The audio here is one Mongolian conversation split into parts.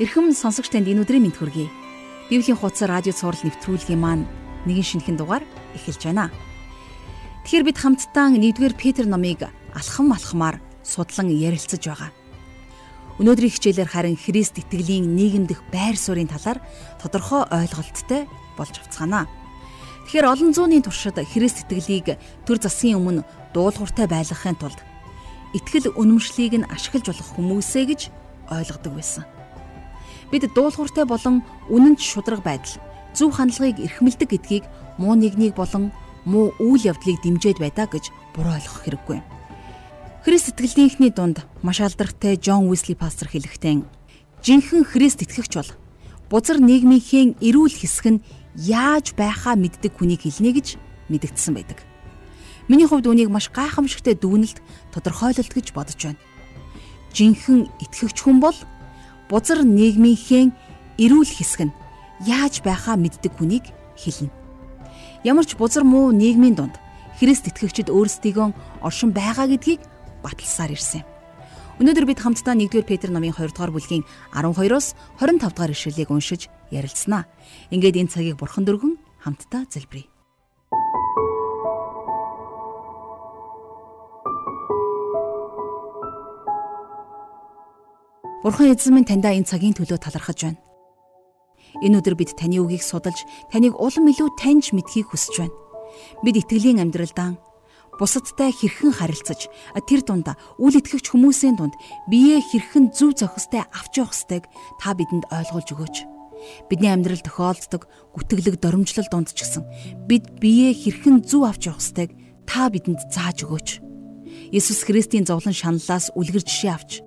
Эрхэм сонсогч танд энэ өдрийн мэнд хүргэе. Библийн хуудас радио цаурал нэвтрүүлгийн маань нэгэн шинэхэн дугаар эхэлж байна. Тэгэхээр бид хамтдаа 1-р Петр номыг алхам алхмаар судлан ярилцаж байгаа. Өнөөдрийн хичээлээр харин Христ итгэлийн нийгэмдэх байр суурийн талаар тодорхой ойлголттой болж авцгаана. Тэгэхээр олон зууны туршид Христ итгэлийг төр засгийн өмнө дуулууртай байлгахын тулд итгэл үнэмшлийг нь ашиглаж болох хүмүүсээ гэж ойлгодог байсан бид дуулууртай болон үнэнч шудраг байдал зөв хандлагыг эрхмэлдэг гэдгийг муу нэгнийг болон муу үйл явдлыг дэмжиж байдаа гэж буруу ойлгох хэрэггүй. Христ итгэлнийхний дунд маш алдартай Джон Уисли пастор хэлэхдээ жинхэнэ Христ итгэгч бол бузар нийгмийнхээ эрүүл хэсэг нь яаж байхаа мэддэг хүнийг хэлнэ гэж мэдгдсэн байдаг. Миний хувьд үнийг маш гайхамшигтай дүгнэлт тодорхойлолт гэж бодож байна. Жинхэнэ итгэгч хүн бол бузар нийгмийнхээ эрүүл хэсэг нь яаж байхаа мэддэг хүнийг хэлнэ. Ямар ч бузар муу нийгмийн дунд Христ итгэгчид өөрсдийгөө оршин байгаа гэдгийг баталсаар ирсэн. Өнөөдөр бид хамтдаа 1-р Петр номын 2 дугаар бүлгийн 12-оос 25 дугаар ишлэлийг уншиж ярилцсанаа. Ингээд энэ цагийг бурхан дөргөн хамтдаа залбирая. Бурхан эзэн минь таньдаа энэ цагийн төлөө талархаж байна. Энэ өдөр бид таны үгийг судалж, таныг улам илүү таньж мэдхийг хүсэж байна. Бид итгэлийн амьдралдаа бусадтай хэрхэн харилцаж, тэр дунд үл итгэгч хүмүүсийн дунд биеэ хэрхэн зөв зохистой авч явах ёстойг та бидэнд ойлгуулж өгөөч. Бидний амьдрал тохиолддог гүтгэлэг доромжлол дунд ч гэсэн бид биеэ хэрхэн зөв авч явах ёстойг та бидэнд зааж өгөөч. Есүс Христийн зовлон шаналлаас үлгэр жишээ авч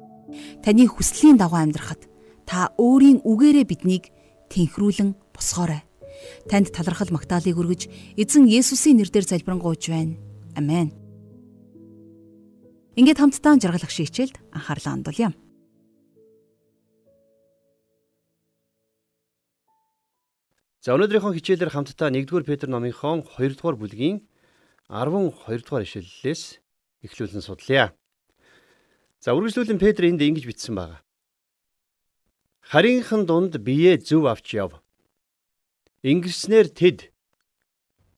Таны хүслийн дагуу амьдрахад та өөрийн үгээрээ биднийг тэнхрүүлэн босгоорой. Танд талархал магтаалыг өргөж эзэн Есүсийн нэрээр залбирanгуйч байна. Амен. Ингээд хамтдаа жаргалах шийчэлд анхаарлаа хандуулъя. За өнөөдрийнхөө хичээлээр хамтдаа 1-р Петр номынхон 2-р бүлгийн 12-р ишлэлээс эхлүүлэн судлаа. За үргэлжлүүлэн Петр энд ингэж бичсэн байгаа. Харийнхын дунд бие зөв авч яв. Ингэснээр тэд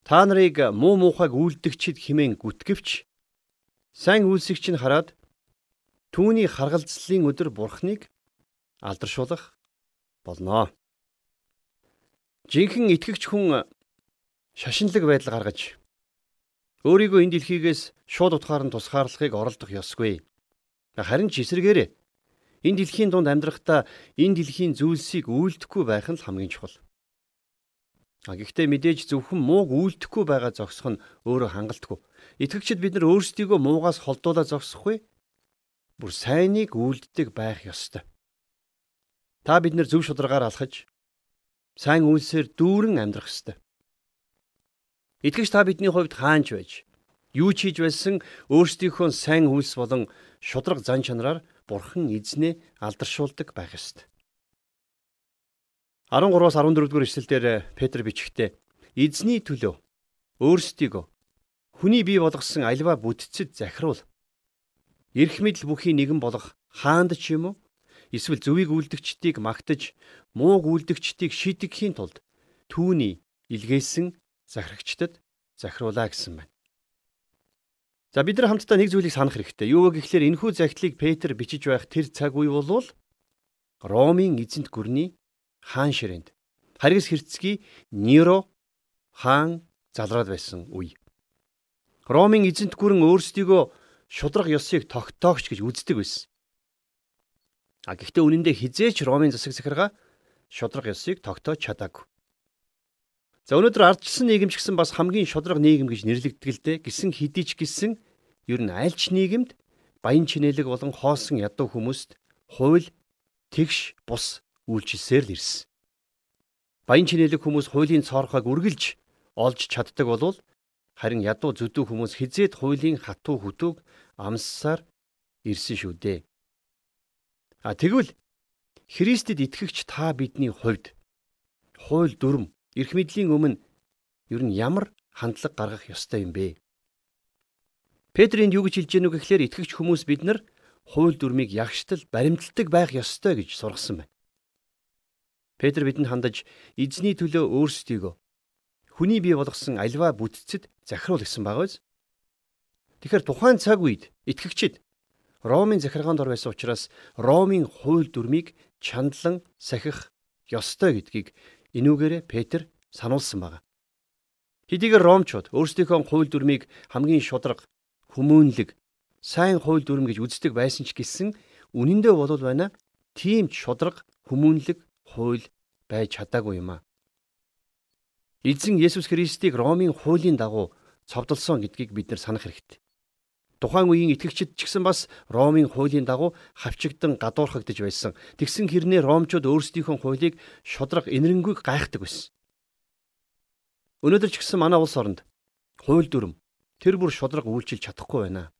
та нарыг муу муухайг үйлдэгчид химэн гүтгэвч сайн үйлсэгч нь хараад түүний харгалзлын өдөр бурхныг алдаршуулах болно. Жинхэнэ итгэгч хүн шашинлаг байдал гаргаж өөрийгөө энэ дэлхийгээс шууд утгаар нь тусгаарлахыг оролдох ёсгүй. Харин ч эсрэгээрээ энэ дэлхийн дунд амьдрахдаа энэ дэлхийн зүйлсийг үйлдэхгүй байх нь л хамгийн чухал. А гэхдээ мэдээж зөвхөн мууг үйлдэхгүй байгаа зогсох нь өөрөө хангалтгүй. Итгэгчид бид нар өөрсдийгөө муугаас холдуулаад зогсохгүй. Бүр сайныг үйлддэг байх ёстой. Та бид нар зөв шударгаар алхаж сайн үйлсээр дүүрэн амьдрах ёстой. Итгэж та бидний хувьд хаанч байж юу ч хийж байсан өөрсдийнхөө сайн үйлс болон шудраг зан чанараар бурхан эзнээ алдаршуулдаг байх ёстой. 13-аас 14 дугаар эшлэлдэр Петр бичгтээ эзний төлөө өөрсдийгөө хүний бий болгосон альва бүтцэд захируул. Ирэх мэдл бүхий нэгэн болох хаанд ч юм уу эсвэл зөвийг үлдгчдийг магтаж мууг үлдгчдийг шийдэхийн тулд түүний илгээсэн захирагчдад захируулаа гэсэн байна. За бид нар хамтдаа нэг зүйлийг санах хэрэгтэй. Юу вэ гэхлээр энэхүү загтлыг Петр бичиж байх тэр цаг үе болвол Ромын эзэнт гүрний хаан ширээнд харгас хэрцгий Неро хаан залраад байсан үе. Ромын эзэнт гүрэн өөрсдийгөө шудраг ёсыг тогтоогч гэж үздэг байсан. А гэхдээ үнэн дээр хизээч Ромын засаг захиргаа шудраг ёсыг тогтоож чадаагүй. За өнөөдөр ардчилсан нийгэм ч гэсэн бас хамгийн шудраг нийгэм гэж нэрлэгддэг л дээ. Гисэн хэдий ч гэсэн ер нь альч нийгэмд баян чинэлэг болон хоосон ядуу хүмүүст хууль тэгш бус үйлчилсээр л ирсэн. Баян чинэлэг хүмүүс хуулийн цоорхойг үргэлж олж чаддаг болвол харин ядуу зүдүү хүмүүс хизээд хуулийн хатуу хөтөөг амссаар ирсэн шүү дээ. А тэгвэл Христэд итгэгч та бидний хувьд хууль дүрм эрх мэдлийн өмнө ер нь ямар хандлага гаргах ёстой юм бэ? Петр энд юу гэж хэлж гэнэ үг гэхээр итгэгч хүмүүс бид нар хууль дүрмийг ягштал баримталдаг байх ёстой гэж сургасан байна. Петр бидэнд хандаж эзний төлөө өөрсдийгөө хүний бий болгосон альва бүтцэд захируул гэсэн байгаа биз? Тэгэхээр тухайн цаг үед итгэгчид Ромын захиргаанд ор байсан учраас Ромын хууль дүрмийг чандлан сахих ёстой гэдгийг энүүгээрээ Петр сануулсан байна. Хэдийгээр ромчууд өөрсдийнхөө хууль дүрмийг хамгийн шудраг, хүмүүнлэг, сайн хууль дүрм гэж үздэг байсан ч гэсэн үнэндээ болов байна тийм ч шудраг, хүмүүнлэг хууль байж чадаагүй юм а. Эзэн Есүс Христийг Ромын хуулийн дагуу цовдлсон гэдгийг бид нар санах хэрэгтэй. Тухайн үеийн итгэгчид ч гэсэн бас Ромын хуулийн дагуу хавчигдан гадуурхагдж байсан. Тэгсэн хэрнээ ромчууд өөрсдийнхөө хуулийг шудраг инэрэнгүй гайхдаг байсан. Өнөөдөр ч гэсэн манай улс оронд хууль дүрм тэр бүр шудраг үйлчилж чадахгүй байна.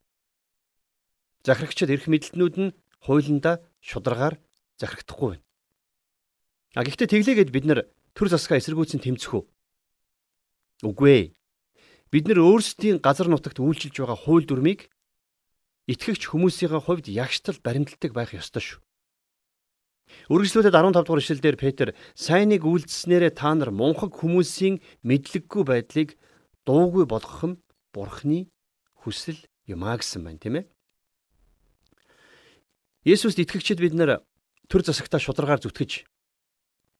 Захирагчид эрх мэдэлтнүүд нь хуулиндаа шударгаар захирагдахгүй байна. А гэхдээ тэглээгээд бид нар төр засгаа эсэргүүцэн тэмцэх үү? Үгүй ээ. Бид нар өөрсдийн газар нутагт үйлчилж байгаа хууль дүрмийг итгэгч хүмүүсийн хувьд ягштал баримталдаг байх ёстой шүү. Үргэлжлүүлээд 15 дугаар ишлэлдэр Петр сайныг үйлдэснээрээ та нар мунхаг хүмүүсийн мэдлэггүй байдлыг дуугүй болгох нь Бурхны хүсэл юм а гэсэн байна тийм ээ. Есүст итгэгчид бид нар төр засагтаа шударгаар зүтгэж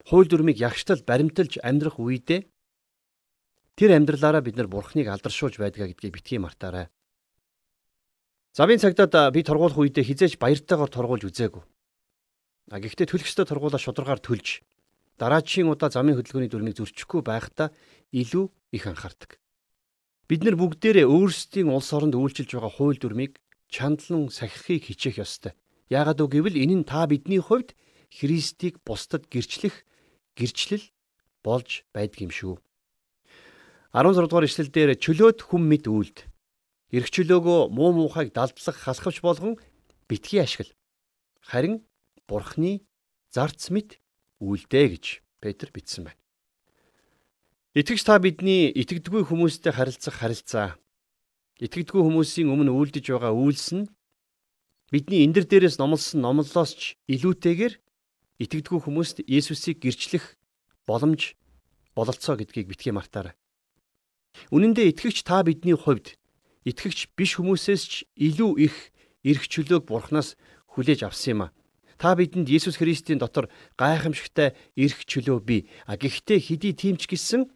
хууль дүрмийг ягштал баримталж амьдрах үедээ тэр амьдралаараа бид нар Бурхныг алдаршуулж байдгаа гэдгийг битгий мартаарай. Завын цагдаад би торгуулах үедээ хизээж баяртайгаар торгуулж үзээгүй. А гэхдээ төлөх ёстой тургуулаа шударгаар төлж дараачийн удаа замын хөдөлгөөний дүрмийг зөрчихгүй байхдаа илүү их анхаардаг. Бид нар бүгдээрээ өөрсдийн улс оронд үйлчилж байгаа хууль дүрмийг чандлан сахихыг хичээх ёстой. Яагаад үг гэвэл энэ нь та бидний хувьд Христийг бусдад гэрчлэх гэрчлэл болж байдаг юм шүү. 16 дугаар эшлэлдэр чөлөөт хүм мэд үйлд эрх чөлөөгөө муу муухайг далдлах халахвч болгон битгий ашигла. Харин Бурхны зарц мэд үлдээ гэж Петр бичсэн байна. Итгэж та бидний итгэдэггүй хүмүүстэй харилцах харилцаа итгэдэггүй хүмүүсийн өмнө үлдэж байгаа үйлс нь бидний эндэр дээрээс номлосон номлолоос ч илүүтэйгээр итгэдэггүй хүмүүст Есүсийг гэрчлэх боломж бололцоо гэдгийг битгий мартаарай. Үнэн дээр итгэгч та бидний хувьд итгэгч биш хүмүүсээс ч илүү их эрх чөлөөг Бурханаас хүлээж авсан юм а. Та бидэнд Есүс Христийн дотор гайхамшигтай эрх чөлөө бий. А гэхдээ хэдий тиймч гисэн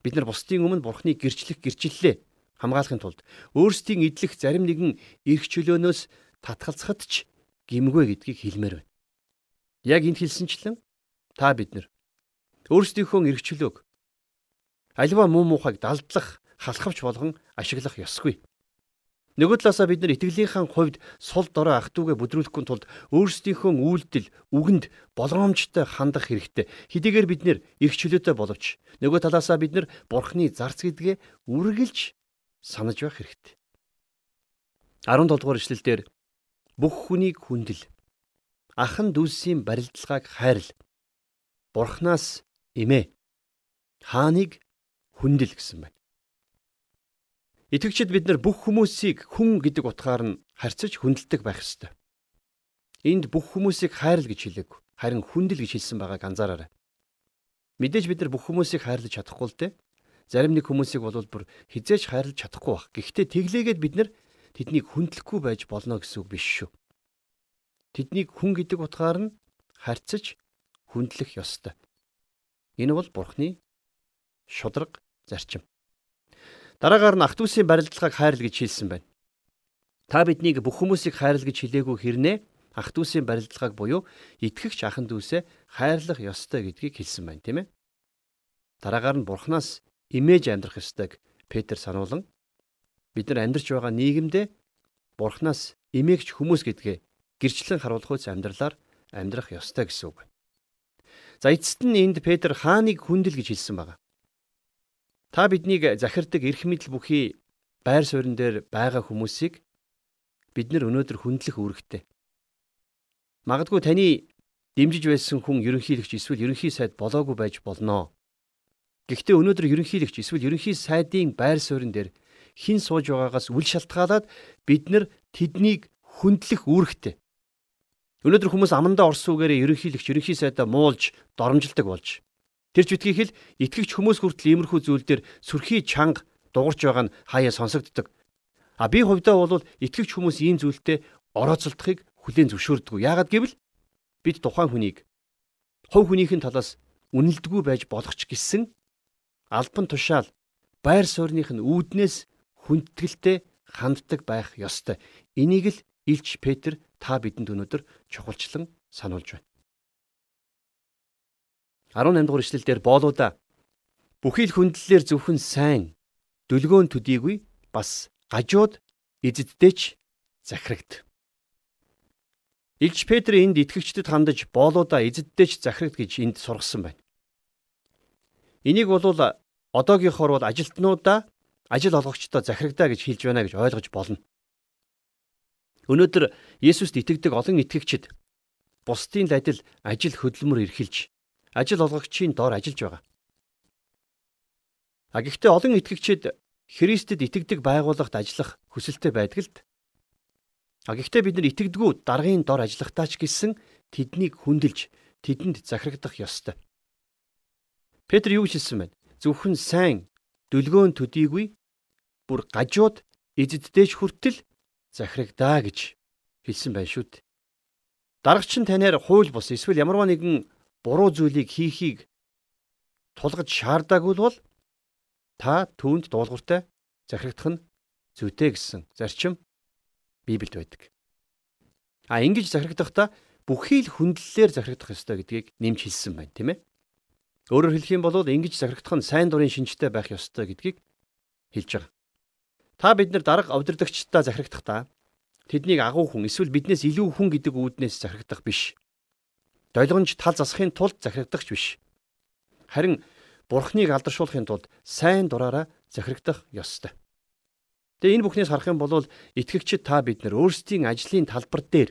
бид нар бусдын өмнө Бурхныг гэрчлэх гэрчлэлээ хамгаалахын тулд өөрсдийн идэлх зарим нэгэн эрх чөлөөнөөс татгалзахад ч гимгүй гэдгийг хэлмээр байна. Яг энд хэлсэнчлэн та бид нар өөрсдийнхөө эрх чөлөөг альва муу муухайг далдлах, халахвч болгон ашиглах ёсгүй. Нөгөө талаасаа бид нар итгэлийнхэн хувьд сул дорой ах トゥ угээ бүдрүүлэхгүй тулд өөрсдийнхөө үйлдэл үгэнд болгоомжтой хандах хэрэгтэй. Хэдийгээр бид нэр эрх чөлөөтэй боловч нөгөө талаасаа бид нар бурхны зарц гэдгээ үргэлж санаж байх хэрэгтэй. 17 дугаар эшлэлдэр бүх хүнийг хүндэл ахан дүүсийн барилдлагааг хайрл бурхнаас эмээ хааныг хүндэл гэсэн байна. Итгэгчид бид нар бүх хүмүүсийг хүн гэдэг утгаар нь харьцаж хүндэлдэг байх ёстой. Энд бүх хүмүүсийг хайрл гэж хэлээгүй. Харин хүндэл гэж хэлсэн байгааг анзаараарай. Мэдээж бид нар бүх хүмүүсийг хайрлаж чадахгүй л дээ. Зарим нэг хүмүүсийг бол бүр хизээж хайрлаж чадахгүй баг. Гэхдээ тэглээгээд бид нар тэднийг хүндлэхгүй байж болно гэсэн үг биш шүү. Тэднийг хүн гэдэг утгаар нь харьцаж хүндлэх ёстой. Энэ бол Бурхны шудраг зарчим. Дараагаар нь Ахтүсийн барилдлагыг хайрл гэж хэлсэн байна. Та биднийг бүх хүмүүсийг хайрл гэж хэлээгүй хэрнээ Ахтүсийн барилдлагыг буюу итгэгч ахан дүүсээ хайрлах ёстой гэдгийг хэлсэн байна, тийм ээ. Дараагаар нь Бурханаас имэж амьдрах ёстойг Петр сануулan бид нар амьдарч байгаа нийгэмдээ Бурханаас имэгч хүмүүс гэдгээ гэрчлэн харуулах үс амьдралаар амьдрах ёстой гэсэн үг. За эцэст нь энд Петр хааныг хүндэл гэж хэлсэн байгаа. Та биднийг захирдаг эрх мэдэл бүхий байр суурин дээр байгаа хүмүүсийг бид нар өнөөдөр хүндлэх үүрэгтэй. Магадгүй таны дэмжиж байсан хүн ерөнхийлөгч эсвэл ерөнхий сайд болоогүй байж болноо. Гэхдээ өнөөдөр ерөнхийлөгч эсвэл ерөнхий сайдын байр суурин дээр хэн сууж байгаагаас үл шалтгаалаад бид нар тэднийг хүндлэх үүрэгтэй. Өнөөдөр хүмүүс амандаа орсуугаараа ерөнхийлөгч ерөнхий сайдаа муулж, доромжилдог болж. Тэр ч битгий хэл итгэгч хүмүүс хүртэл иймэрхүү зүйл дээр сүрхий чанга дуурч байгаа нь хаяа сонсогддог. А би хувьдаа бол итгэгч хүмүүс ийм зүйлтэй орооцолдохыг хүлээн зөвшөөрдөг. Яагаад гэвэл бид тухайн хүнийг хов хүнийхэн талаас үнэлдэггүй байж болох ч гэсэн албан тушаал байр суурьных нь үүднээс хүндэтгэлтэй ханддаг байх ёстой. Энийг л Илч Петр та бидэнд өнөөдөр чухалчлан сануулж байна. 18 дугаар ишлэлдэр боолуудаа бүхий л хүндлэлээр зөвхөн сайн дүлгөөн төдийгүй бас гажууд эзэддээч захирагд. Илч Петр энд итгэгчдэд хандаж боолуудаа эзэддээч захирагд гэж энд сургасан байна. Энийг бол одоогийнхоор бол ажилтнуудаа ажил олгогчдоо захирагдаа гэж хэлж байна гэж ойлгож болно. Өнөөдөр Есүст итгэдэг олон итгэгчид бусдын адил ажил хөдөлмөр эрхэлж ажил олгогчийн доор ажиллаж байгаа. А гэхдээ олон итгэгчид Христэд итгэдэг байгууллагт ажиллах хүсэлтэй байдаг л д. А гэхдээ бид нар итгэдэггүй даргын дор ажиллахтаа ч гэсэн тэднийг хүндэлж тэдэнд захирагдах ёстой. Петр юу хэлсэн бэ? Зөвхөн сайн дүлгөөн төдийгүй бүр гажууд эзэддээч хүртэл захирагдаа гэж хэлсэн байна шүү дээ. Дарагч нь танаар хууль бус эсвэл ямарваа нэгэн буруу зүйлийг хийхийг тулгаж шаардаагүй бол та түүнд дуулууртай захирагдах нь зүйтэй гэсэн зарчим Библиэд байдаг. А ингэж захирагдахдаа бүхий л хүндлэлээр захирагдах ёстой гэдгийг нэмж хэлсэн байна, тийм ээ. Өөрөөр хэлэх юм бол ингэж захирагдах нь сайн дурын шинжтэй байх ёстой гэдгийг хэлж байгаа. Та бид нар дарга удирдагчдаа захирагдахдаа тэднийг агуу хүн эсвэл биднээс илүү хүн гэдэг үүднээс захирагдах биш. Долгонж тал засахын тулд захирагдахч биш. Харин Бурхныг алдаршуулахын тулд сайн дураараа захирагдах ёстой. Тэгээ энэ бүхнээс харах юм бол итгэгчид та бид нар өөрсдийн ажлын талбар дээр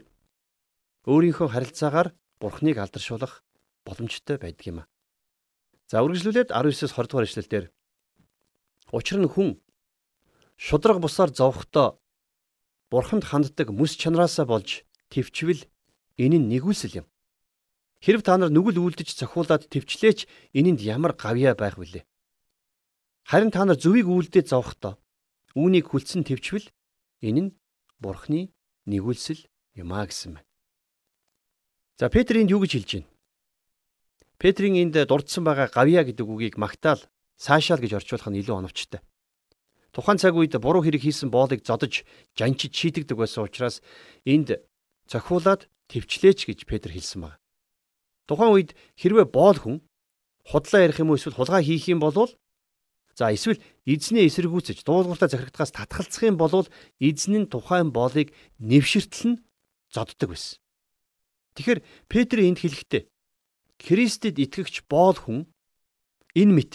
өөрийнхөө харилцаагаар Бурхныг алдаршуулах боломжтой байдаг юм а. За үргэлжлүүлээд 19-с 20 дугаар эшлэлдэр Учир нь хүн шудраг бусаар зовхдоо бурханд ханддаг мэс чанараасаа болж төвчвөл энэ нь нэгүсэл юм. Хэрв та нар нүгэл үлдэж цохиулаад төвчлээч энэнд ямар гавьяа байх вүлээ. Харин та нар зүвийг үлдээд зовхдоо үүнийг хүлцэн төвчвөл энэ нь бурхны нэгүсэл юм а гэсэн байна. За Петр энд юу гэж хэлж байна? Петрийн энд дурдсан байгаа гавьяа гэдэг үгийг магтаал цаашаал гэж орчуулах нь илүү оновчтой. Тухайн цаг үед буруу хэрэг хийсэн боолыг зодож жанчиж шийтгдэг байсан учраас энд цохиулаад төвчлээч гэж Петр хэлсэн байна. Тухайн үед хэрвээ боол хүн худлаа ярих юм уу эсвэл хулгай хийх юм бол за эсвэл эзнээ эсэргүүцэж дуулууртаа захирагдахаас татгалзах юм бол эзэн нь тухайн боолыг нэвширтэл нь зоддог байсан. Тэгэхээр Петр энд хэлэхдээ Христэд итгэгч боол хүн энэ мэт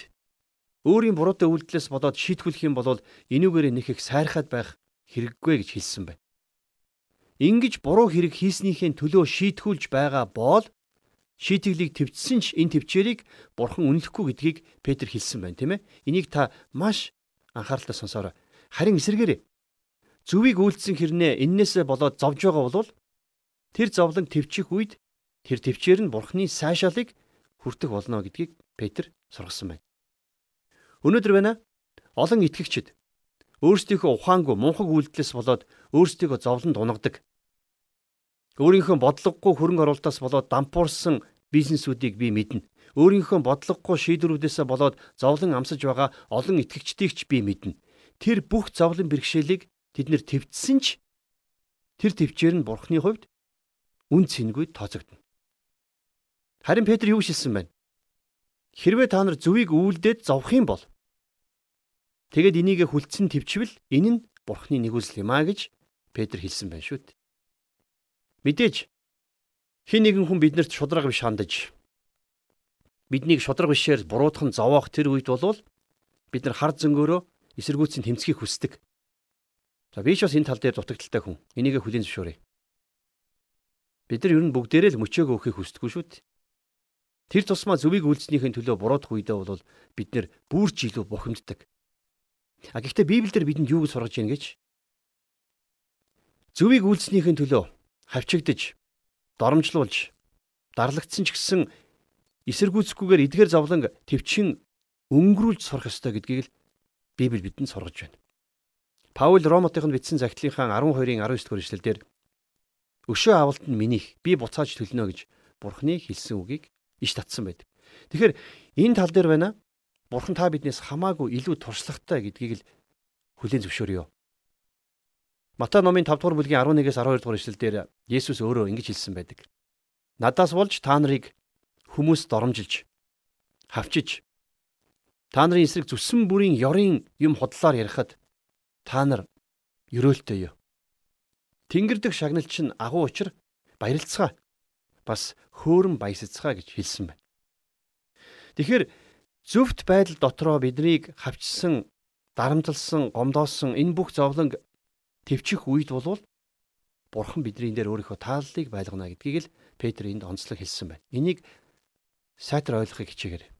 өөрийн буруутай үйлдэлээс болоод шийтгүүлэх юм бол энүүгээр нэг их сайрхаад байх хэрэггүй гэж хэлсэн байна. Ингиж буруу хэрэг хийснийхээ төлөө шийтгүүлж байгаа бол шийтгэлийг төвчсөн ч энэ төвчээрийг бурхан үнэлэхгүй гэдгийг Петр хэлсэн байна, тийм ээ. Энийг та маш анхааралтай сонсоорой. Харин эсэргээрээ зүвийг үйлдсэн хэрнээ эннээсээ болоод зовж байгаа бол тэр зовлон төвчих үед тэр төвчээр нь бурханы сайшаалыг хүртэх болно гэдгийг Петр сургасан байна. Өнөөдөр байна олон итгэгчид өөрсдийнхөө ухаангүй мунхаг үйлдэлээс болоод өөрсдийгөө зовлонд унагадаг. Өөрийнхөө бодлогогүй хөрөнгө оруулалтаас болоод дампуурсан бизнесүүдийг би мэднэ. Өөрийнхөө бодлогогүй шийдвэрүүдээс болоод зовлон амсаж байгаа олон итгэгчдийг ч би мэднэ. Тэр бүх зовлон бэрхшээлийг тэд нэр твцсэн ч тэр твчээр нь бурхны хувьд үн цэнгүй тооцогдно. Харин Петр юу шилсэн байна? Хэрвээ та нар зүвийг үйлдээд зовх юм бол тэгэд энийг хүлцэн төвчвөл энэ нь бурхны нэгүсэл юм а гэж Петр хэлсэн байна шүү дээ. Мэдээж хин нэгэн хүн биднэрт шудраг биш хандаж биднийг шудраг бишээр буруутхан зовоох тэр үед бол бид нар хар зөнгөөрөө эсэргүүцэн тэмцхийг хүсдэг. За би ч бас энэ тал дээр дутагдaltaй хүн. Энийг хүлээн зөвшөөрье. Бид нар ер нь бүгдээрээ л мөчөөгөө өөхийг хүсдэггүй шүү дээ. Тэр тусмаа зөвийг үйлснийхээ төлөө буруудах үедээ бол бид нэр бүрч илүү бухимддаг. А гэхдээ Библиэлд бидэнд юу гэж сургаж байна гэж? Зөвийг үйлснийхээ төлөө хавчигдж доромжлуулж дарлагдсан ч гэсэн эсэргүүцэхгүйгээр эдгээр зовлон төвчин өнгөрүүлж сурах ёстой гэдгийг л Библи бидэнд сургаж байна. Паул Ромотынд бичсэн загтлынхаа 12-ын 19 дугаар эшлэлдэр өшөө авалт нь минийх би буцааж төлнө гэж Бурхны хэлсэн үгийг иш татсан байдаг. Тэгэхээр энэ тал дээр байна. Бурхан та биднээс хамаагүй илүү туршлагатай гэдгийг л хүлээн зөвшөөрөё. Матай номын 5 дугаар бүлгийн 11-ээс 12 дугаар эшлэлдэр Есүс өөрөө ингэж хэлсэн байдаг. Надаас болж та нарыг хүмүүс доромжилж хавчиж та нарын эсрэг зүсэн бүрийн ёрын юм худлаар ярихад та нар ерөөлтэй юу. Тэнгэр дэх шагналч нь агуу учир баярлцгаа бас хөөрөн баясацгаа гэж хэлсэн байна. Тэгэхээр зөвхт байдал дотроо биднийг хавчсан, дарамтлсан, гомдоосон энэ бүх зовлон төвчих үед болвол Бурхан бидний дээр өөрийнхөө тааллыг байлгана гэдгийг л Петр энд онцлог хэлсэн байна. Энийг сайтар ойлгохыг хичээгээрэй.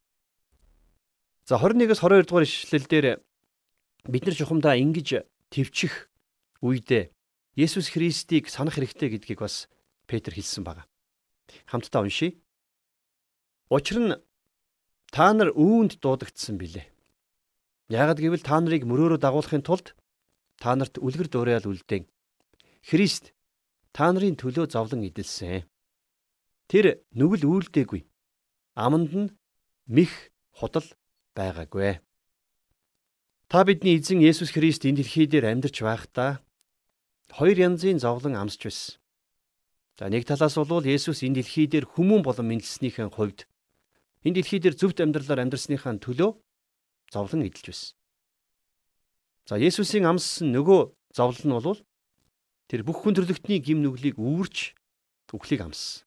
За 21-с 22 дугаар ишлэлдэр бид нар чухамдаа ингэж төвчих үедээ Есүс Христийг санах хэрэгтэй гэдгийг бас Петр хэлсэн байна. Хамтдаа уншийе. Учир нь та нар үүнд дуудагдсан билээ. Ягд гэвэл та нарыг мөрөөрөө дагуулахын тулд та нарт үлгэр дуурайал үлдээн. Христ та нарын төлөө зовлон идэлсэн. Тэр нүгэл үйлдээгүй. Аманд нь мих худал байгаагүй. Та бидний эзэн Есүс Христ энэ дэлхий дээр амьдарч байхдаа хоёр янзын зовлон амсч байсан. За нэг талаас бол Есүс энэ дэлхий дээр хүмүүн болон мэндэлснийхэн хувьд энэ дэлхий дээр зөвхт амьдралаар амьдрсныхаа төлөө зовлон эдэлж байсан. За Есүсийн амс нөгөө зовлол нь бол тэр бүх хүн төрлөختний гим нүглийг үүрч үхлийг амссан.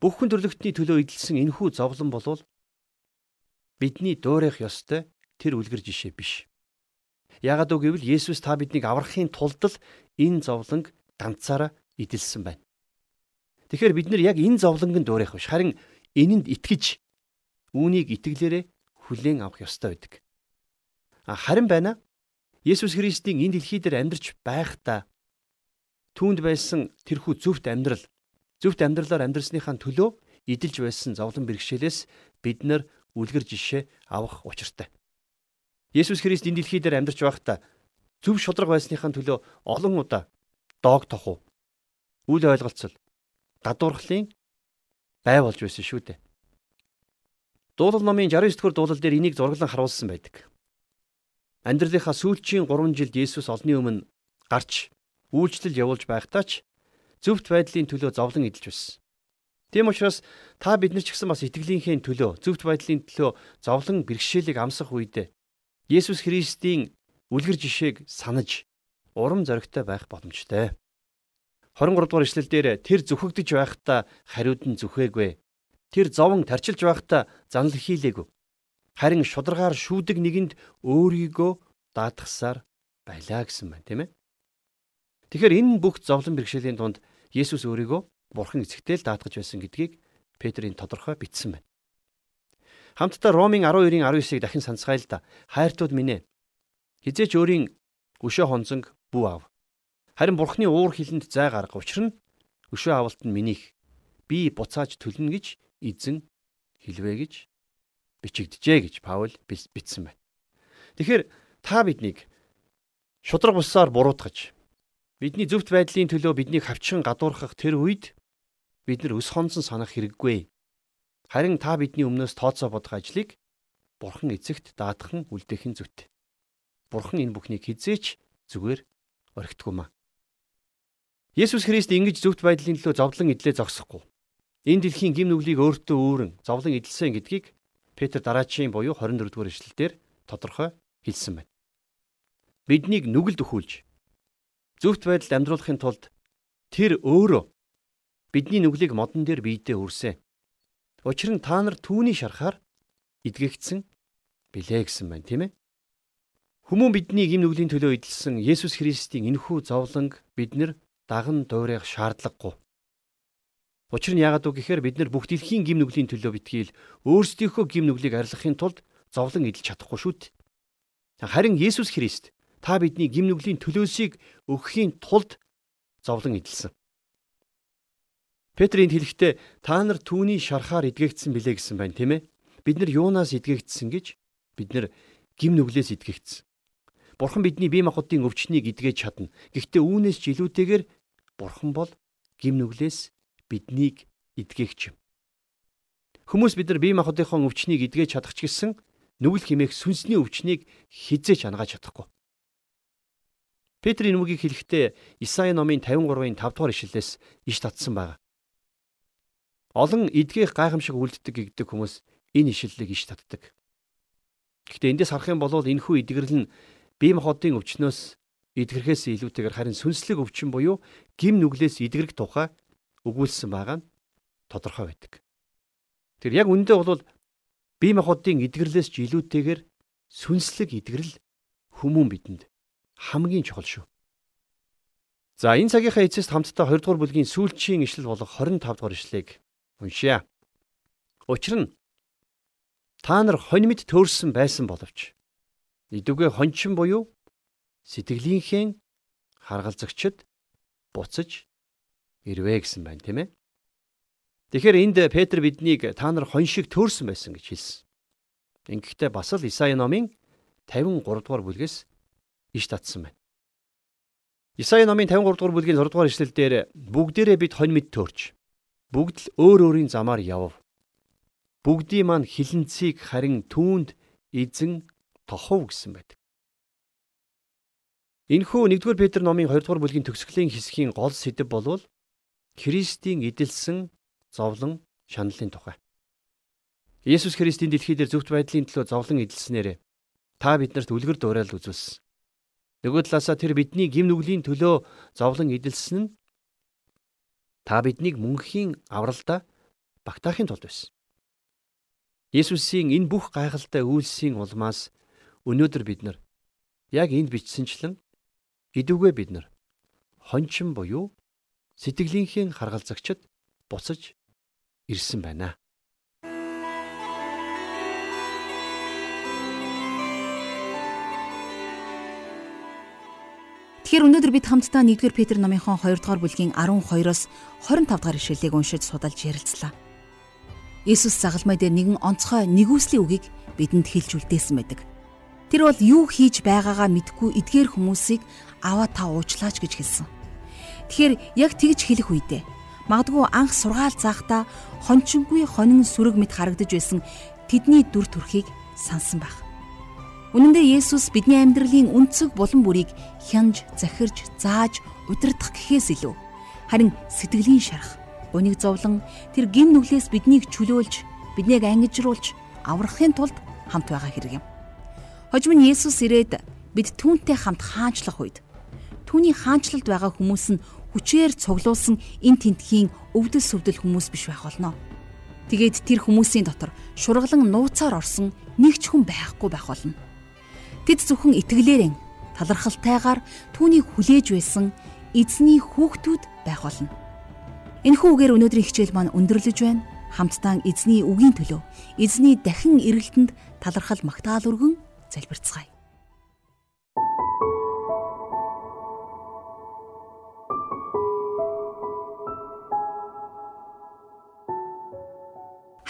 Бүх хүн төрлөختний төлөө идэлсэн энэхүү зовлон бол бидний дуурайх ёстой тэр үлгэр жишээ биш. Яагаад үг гэвэл Есүс та биднийг аврахын тулд л энэ зовлонг ганцаараа идэлсэн байна. Тэгэхээр бид нар яг энэ зовлонгонд дуурайх биш харин энэнд итгэж үүнийг итгэлээрээ хүлээн авах ёстой байдаг. Харин байна Есүс Христийн энэ дэлхий дээр амьдарч байхдаа түүнд байсан тэрхүү зөвхт амьдрал зөвхт амьдралаар амьдрсныхаа төлөө идэлж байсан зовлон бэрхшээлээс бид нар үлгэр жишээ авах учиртай. Есүс Христ энэ дэлхий дээр амьдарч байхдаа зөв шудраг байсныхаа төлөө олон удаа доог тоху үл ойлголцол гадуурхлын бай болж байсан шүү дээ. Дуулал номын 69 дэх дуулал дээр энийг зураглан харуулсан байдаг. Амьдралынхаа сүүлчийн 3 жилд Есүс олны өмнө гарч үйлчлэл явуулж байхдаа ч зөвхт байдлын төлөө зовлон эдэлж байсан. Тийм учраас та бид нар ч гэсэн бас итгэлийнхээ төлөө зөвхт байдлын төлөө зовлон бэрхшээлийг амсах үед Есүс Христийн үлгэр жишээг санаж урам зоригтой байх боломжтой. 23 дугаар ишлэлдэр тэр зүхэгдэж байхдаа хариуд нь зүхээгүй. Тэр зовон тарчилж байхдаа занал хийлээгүй харин шударгаар шүүдэг нэгэнд өөрийгөө даатгасаар байлаа гэсэн байна тийм ээ. Тэгэхээр энэ бүх зовлон бэрхшээлийн дунд Есүс өөрийгөө Бурхан эцэгтэй л даатгаж байсан гэдгийг Петрийн тодорхой бичсэн байна. Хамтдаа Ромын 12-ын 19-ыг дахин санацгаая л да. Хайртууд минь ээ. Хизээч өөрийн өшөө хонцонг бүү ав. Харин Бурхны уур хилэнд зай гарга учрна өшөө авалт нь минийх. Би буцааж төлнө гэж эзэн хэлвэ гэж бичигдэжээ гэж Паул бичсэн байна. Тэгэхээр та биднийг шудраг булсаар буруутгаж бидний зөвхт байдлын төлөө биднийг хавчхан гадуурхах тэр үед бид нар өс хонцон санах хэрэггүй. Харин та бидний өмнөөс тооцоо бодох ажлыг Бурхан эцэгт даатхан үлдээхэн зүйтэй. Бурхан энэ бүхнийг хизээч зүгээр орхитгүй маа. Есүс Христ ингэж зөвхт байдлын төлөө зовлон идлээ зогсохгүй. Энэ дэлхийн гим нүглийг өөртөө өөрөн зовлон идэлсэн гэдгийг Петр дараачийн буюу 24 дугаар эшлэлдэр тодорхой хэлсэн байна. Биднийг нүгэлд өхүүлж зөвхт байдалд амьдруулахын тулд тэр өөрөө бидний нүглийг модон дээр биедээ үрсэн. Учир нь та нар түүний шарахаар идгэгдсэн билээ гэсэн байна, тийм ээ? Хүмүүн бидний гим нүглийн төлөө идэлсэн Есүс Христийн энэхүү зовлонг бид нар даган дуурайх шаардлагагүй. Учир нь яагаад вэ гэхээр бид нар бүх дэлхийн гим нүглийн төлөө битгийл өөрсдийнхөө гим нүглийг арилгахын тулд зовлон эдэлж чадахгүй шүү дээ. Харин Есүс Христ та бидний гим нүглийн төлөөсийг өгөхийн тулд зовлон эдэлсэн. Петрийн хэлэхдээ та нар түүний шархаар идэгэгдсэн билээ гэсэн байна, тийм ээ? Бид нар юунаас идэгэгдсэн гэж бид нар гим нүглээс идэгэгдсэн. Бурхан бидний бие махбодын өвчнийг идгэж чадна. Гэхдээ үүнээс ч илүүтэйгээр Бурхан бол гим нүглээс биднийг идгэгч юм. Хүмүүс бид нар бие махбодынхон өвчнийг идгэж чадах ч гэсэн нүгэл химээх сүнсний өвчнийг хизээч ангааж чадахгүй. Петрийн нүгийг хэлэхдээ Исаи номын 53-ын 5 дугаар ишлэлээс иш татсан байна. Олон эдгэх гайхамшиг үлддэг гэгдэг хүмүүс энэ ишлэлийг иш татдаг. Гэхдээ эндээс харах юм бол энэхүү эдгэрэл нь бие махбодын өвчнөөс эдгэрхээс илүүтэйгээр харин сүнслэг өвчин буюу гим нүглээс эдгэрэх тухай өгүүлсэн байгаа нь тодорхой байдаг. Тэр яг үндэ бол бие махбодын эдгэрлээс ч илүүтэйгээр сүнслэг эдгэрэл хүмүүн бидэнд хамгийн чухал шүү. За энэ цагийнхаа эцэст хамтдаа 2 дугаар бүлгийн сүүлчийн ишлэл болох 25 дугаар ишлэгийг Уншия. Учир нь та нар хонь мэд төөрсөн байсан боловч идүгэ хончин буюу сэтгэлийнхээ харгалзагчд буцаж ирвэ гэсэн байна тийм ээ. Тэгэхээр энд Петр биднийг та нар хон шиг төөрсөн байсан гэж хэлсэн. Ингэхдээ бас л Исаи номын 53 дугаар бүлгээс иш татсан байна. Исаи номын 53 дугаар бүлгийн 6 дугаар ишлэл дээр бүгдээрээ бид хонь мэд төөрч бүгд л өөр өөрийн замаар явв. Бүгдийн маань хилэнцгийг харин түүнд эзэн тохов гэсэн байдаг. Энэхүү 1-р Петр номын 2-р бүлгийн төгсгөлийн хэсгийн гол сэдэв болвол Христийн эдэлсэн зовлон шаналлын тухай. Есүс Христийн дэлхий дээр зөвхт байдлын төлөө зовлон эдэлснээр та биднэрт үлгэр дуурайл үзүүлсэн. Нөгөө талаасаа тэр бидний гим нүглийн төлөө зовлон эдэлсэн нь Та биднийг мөнхийн авралдаа багтаахын тулд байсан. Есүсийн энэ бүх гайхалтай үйлсийн улмаас өнөөдөр бид нар яг энд бичсэнчлэн идүүгээ бид нар хончин буюу сэтгэлийнхээ харгалзагчд буцаж ирсэн байна. Тэгэхээр өнөөдөр бид хамтдаа 1-р Петр номынхон 2 дугаар бүлгийн 12-оос 25 дугаар ишлэлийг уншиж судалж ярилцлаа. Иесус загалмай дээр нэгэн онцгой нэгүслийн үгийг бидэнд хэлж үлдээсэн байдаг. Тэр бол юу хийж байгаагаа мэдгүй эдгээр хүмүүсийг аваа та уучлаач гэж хэлсэн. Тэгэхээр яг тэгж хэлэх үедээ магадгүй анх сургаал заахта хончингүй хонин сүрэг мэт харагдаж байсан тэдний дүр төрхийг сансан байх. Үнэн дээр Есүс бидний амьдралын үнцэг булан бүрийг хянж, захирж, зааж, удирдах гэхээс илүү харин сэтгэлийн шарах, унийг зовлон тэр гин нүглээс биднийг чөлөөлж, биднийг ангижруулж аврахын тулд хамт байгаа хэрэг юм. Хожим нь Есүс ирээд бид түүнтэй хамт хаанчлах үед түүний хаанчлалд байгаа хүмүүс нь хүчээр цуглуулсан эн тентхийн өвдөл сүвдэл хүмүүс биш байх болно. Тэгээд тэр хүмүүсийн дотор шургалан нууцаар орсон нэг ч хүн байхгүй байх болно. Тэд зөвхөн итгэлээрэн талархалтайгаар түүнийг хүлээж байсан эзний хүүхдүүд байх болно. Энэхүү үгээр өнөөдрийн хичээл маань өндөрлөж байна. Хамтдаа эзний үгийн төлөө эзний дахин эргэлтэнд талархал магтаал өргөн залбирцгаая.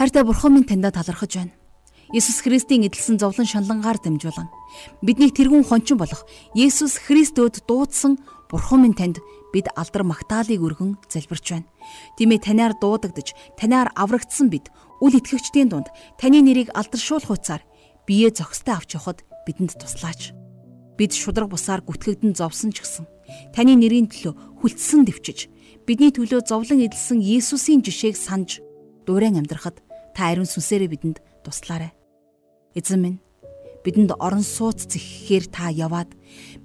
Хайртай бурхан минь таньда талархаж байна. Иесус Христийн эдэлсэн зовлон шаналнгаар дамжуулан биднийг тэрүүн хончин болох Есүс Христөд дуудсан Бурхан минь танд бид алдар магтаалыг өргөн залбирч байна. Тиймээ танаар дуудагдж, танаар аврагдсан бид үл итгэгчдийн дунд таны нэрийг алдаршуулах хуцаар бие зохистой авч явахад бидэнд туслаач. Бид шудраг бусаар гүтгэгдэн зовсон ч гэсэн таны нэрийн төлөө хүлцсэн дэвчиж бидний төлөө зовлон эдэлсэн Есүсийн жишээг санаж дуурайн амьдрахад та ариун сүнсээрээ бидэнд туслаарай. Эзэн минь бидэнд орон сууц зэххээр та яваад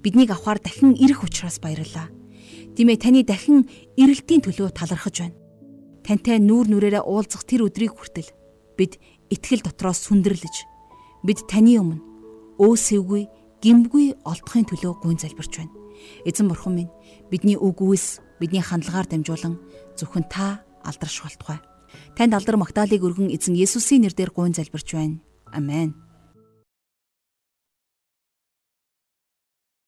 биднийг авахар дахин ирэх учраас баярлалаа. Димээ таны дахин ирэлтийн төлөө талархаж байна. Тантай нүүр нүрээрээ уулзах тэр өдрийг хүртэл бид итгэл дотроос сүндэрлэж бид таны өмнө өөсөвгүй гимгүй олдохын төлөө гүйн залбирч байна. Эзэн бурхан минь бидний үг үйлс бидний хандлагаар дамжуулан зөвхөн та алдаршуултугай. Танд алдар магтаалыг өргөн эзэн Есүсийн нэрээр гуйн залбирч байна. Амен.